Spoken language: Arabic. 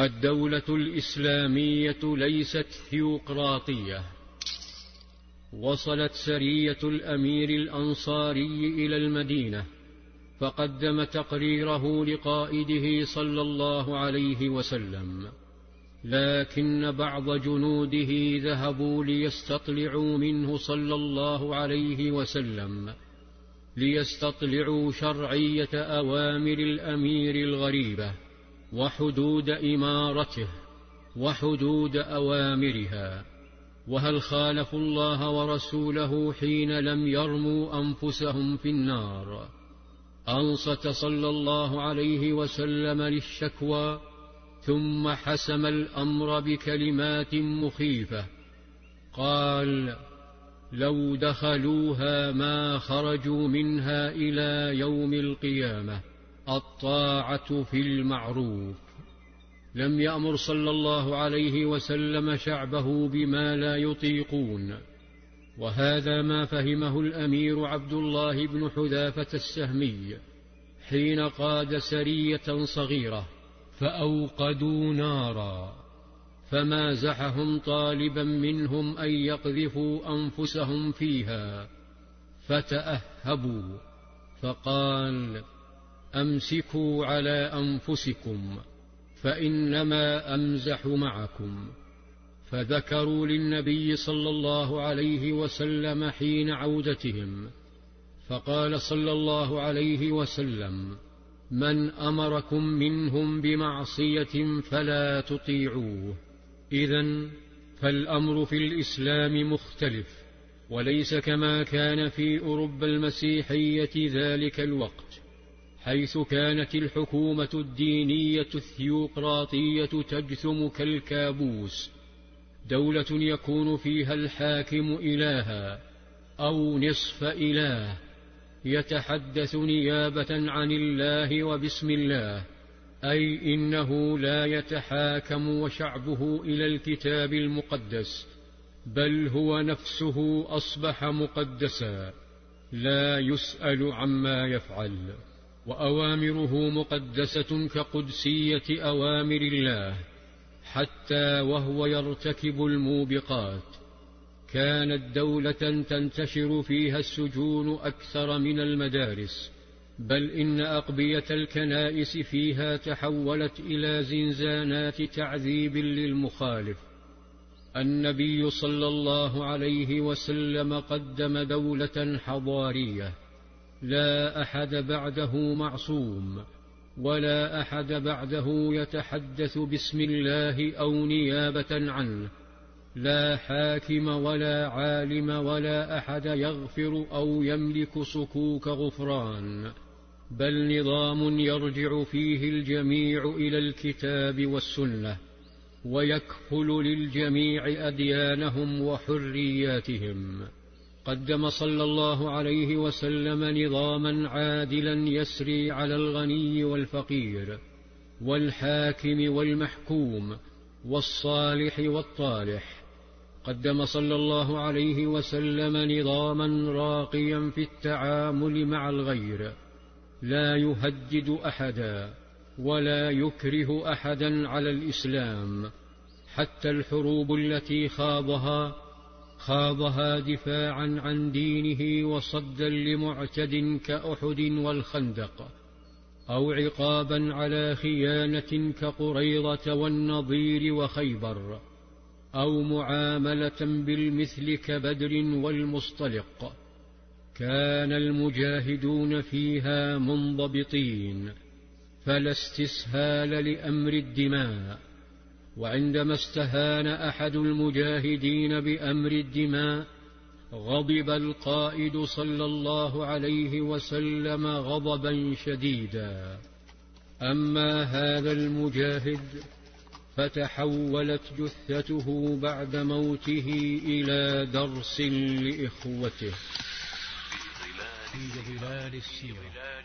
الدولة الإسلامية ليست ثيوقراطية. وصلت سرية الأمير الأنصاري إلى المدينة فقدم تقريره لقائده صلى الله عليه وسلم. لكن بعض جنوده ذهبوا ليستطلعوا منه صلى الله عليه وسلم ليستطلعوا شرعية أوامر الأمير الغريبة. وحدود إمارته وحدود أوامرها وهل خالفوا الله ورسوله حين لم يرموا أنفسهم في النار؟ أنصت صلى الله عليه وسلم للشكوى ثم حسم الأمر بكلمات مخيفة قال لو دخلوها ما خرجوا منها إلى يوم القيامة الطاعة في المعروف. لم يأمر صلى الله عليه وسلم شعبه بما لا يطيقون. وهذا ما فهمه الأمير عبد الله بن حذافة السهمي حين قاد سرية صغيرة فأوقدوا نارا. فمازحهم طالبا منهم أن يقذفوا أنفسهم فيها. فتأهبوا فقال أمسكوا على أنفسكم فإنما أمزح معكم. فذكروا للنبي صلى الله عليه وسلم حين عودتهم فقال صلى الله عليه وسلم من أمركم منهم بمعصية فلا تطيعوه إذا فالأمر في الإسلام مختلف وليس كما كان في أوروبا المسيحية ذلك الوقت. حيث كانت الحكومة الدينية الثيوقراطية تجثم كالكابوس. دولة يكون فيها الحاكم إلها أو نصف إله. يتحدث نيابة عن الله وبسم الله. أي إنه لا يتحاكم وشعبه إلى الكتاب المقدس بل هو نفسه أصبح مقدسا. لا يسأل عما يفعل. وأوامره مقدسة كقدسية أوامر الله حتى وهو يرتكب الموبقات. كانت دولة تنتشر فيها السجون أكثر من المدارس بل إن أقبية الكنائس فيها تحولت إلى زنزانات تعذيب للمخالف. النبي صلى الله عليه وسلم قدم دولة حضارية لا أحد بعده معصوم ولا أحد بعده يتحدث باسم الله أو نيابة عنه لا حاكم ولا عالم ولا أحد يغفر أو يملك صكوك غفران بل نظام يرجع فيه الجميع إلى الكتاب والسنة ويكفل للجميع أديانهم وحرياتهم. قدم صلى الله عليه وسلم نظاما عادلا يسري على الغني والفقير والحاكم والمحكوم والصالح والطالح. قدم صلى الله عليه وسلم نظاما راقيا في التعامل مع الغير. لا يهدد أحدا ولا يكره أحدا على الإسلام. حتى الحروب التي خاضها خاضها دفاعا عن دينه وصدا لمعتد كأحد والخندق أو عقابا على خيانة كقريضة والنضير وخيبر أو معاملة بالمثل كبدر والمصطلق. كان المجاهدون فيها منضبطين فلا استسهال لأمر الدماء. وعندما استهان أحد المجاهدين بأمر الدماء غضب القائد صلى الله عليه وسلم غضبا شديدا. أما هذا المجاهد فتحولت جثته بعد موته إلى درس لإخوته. في ظلال السيرة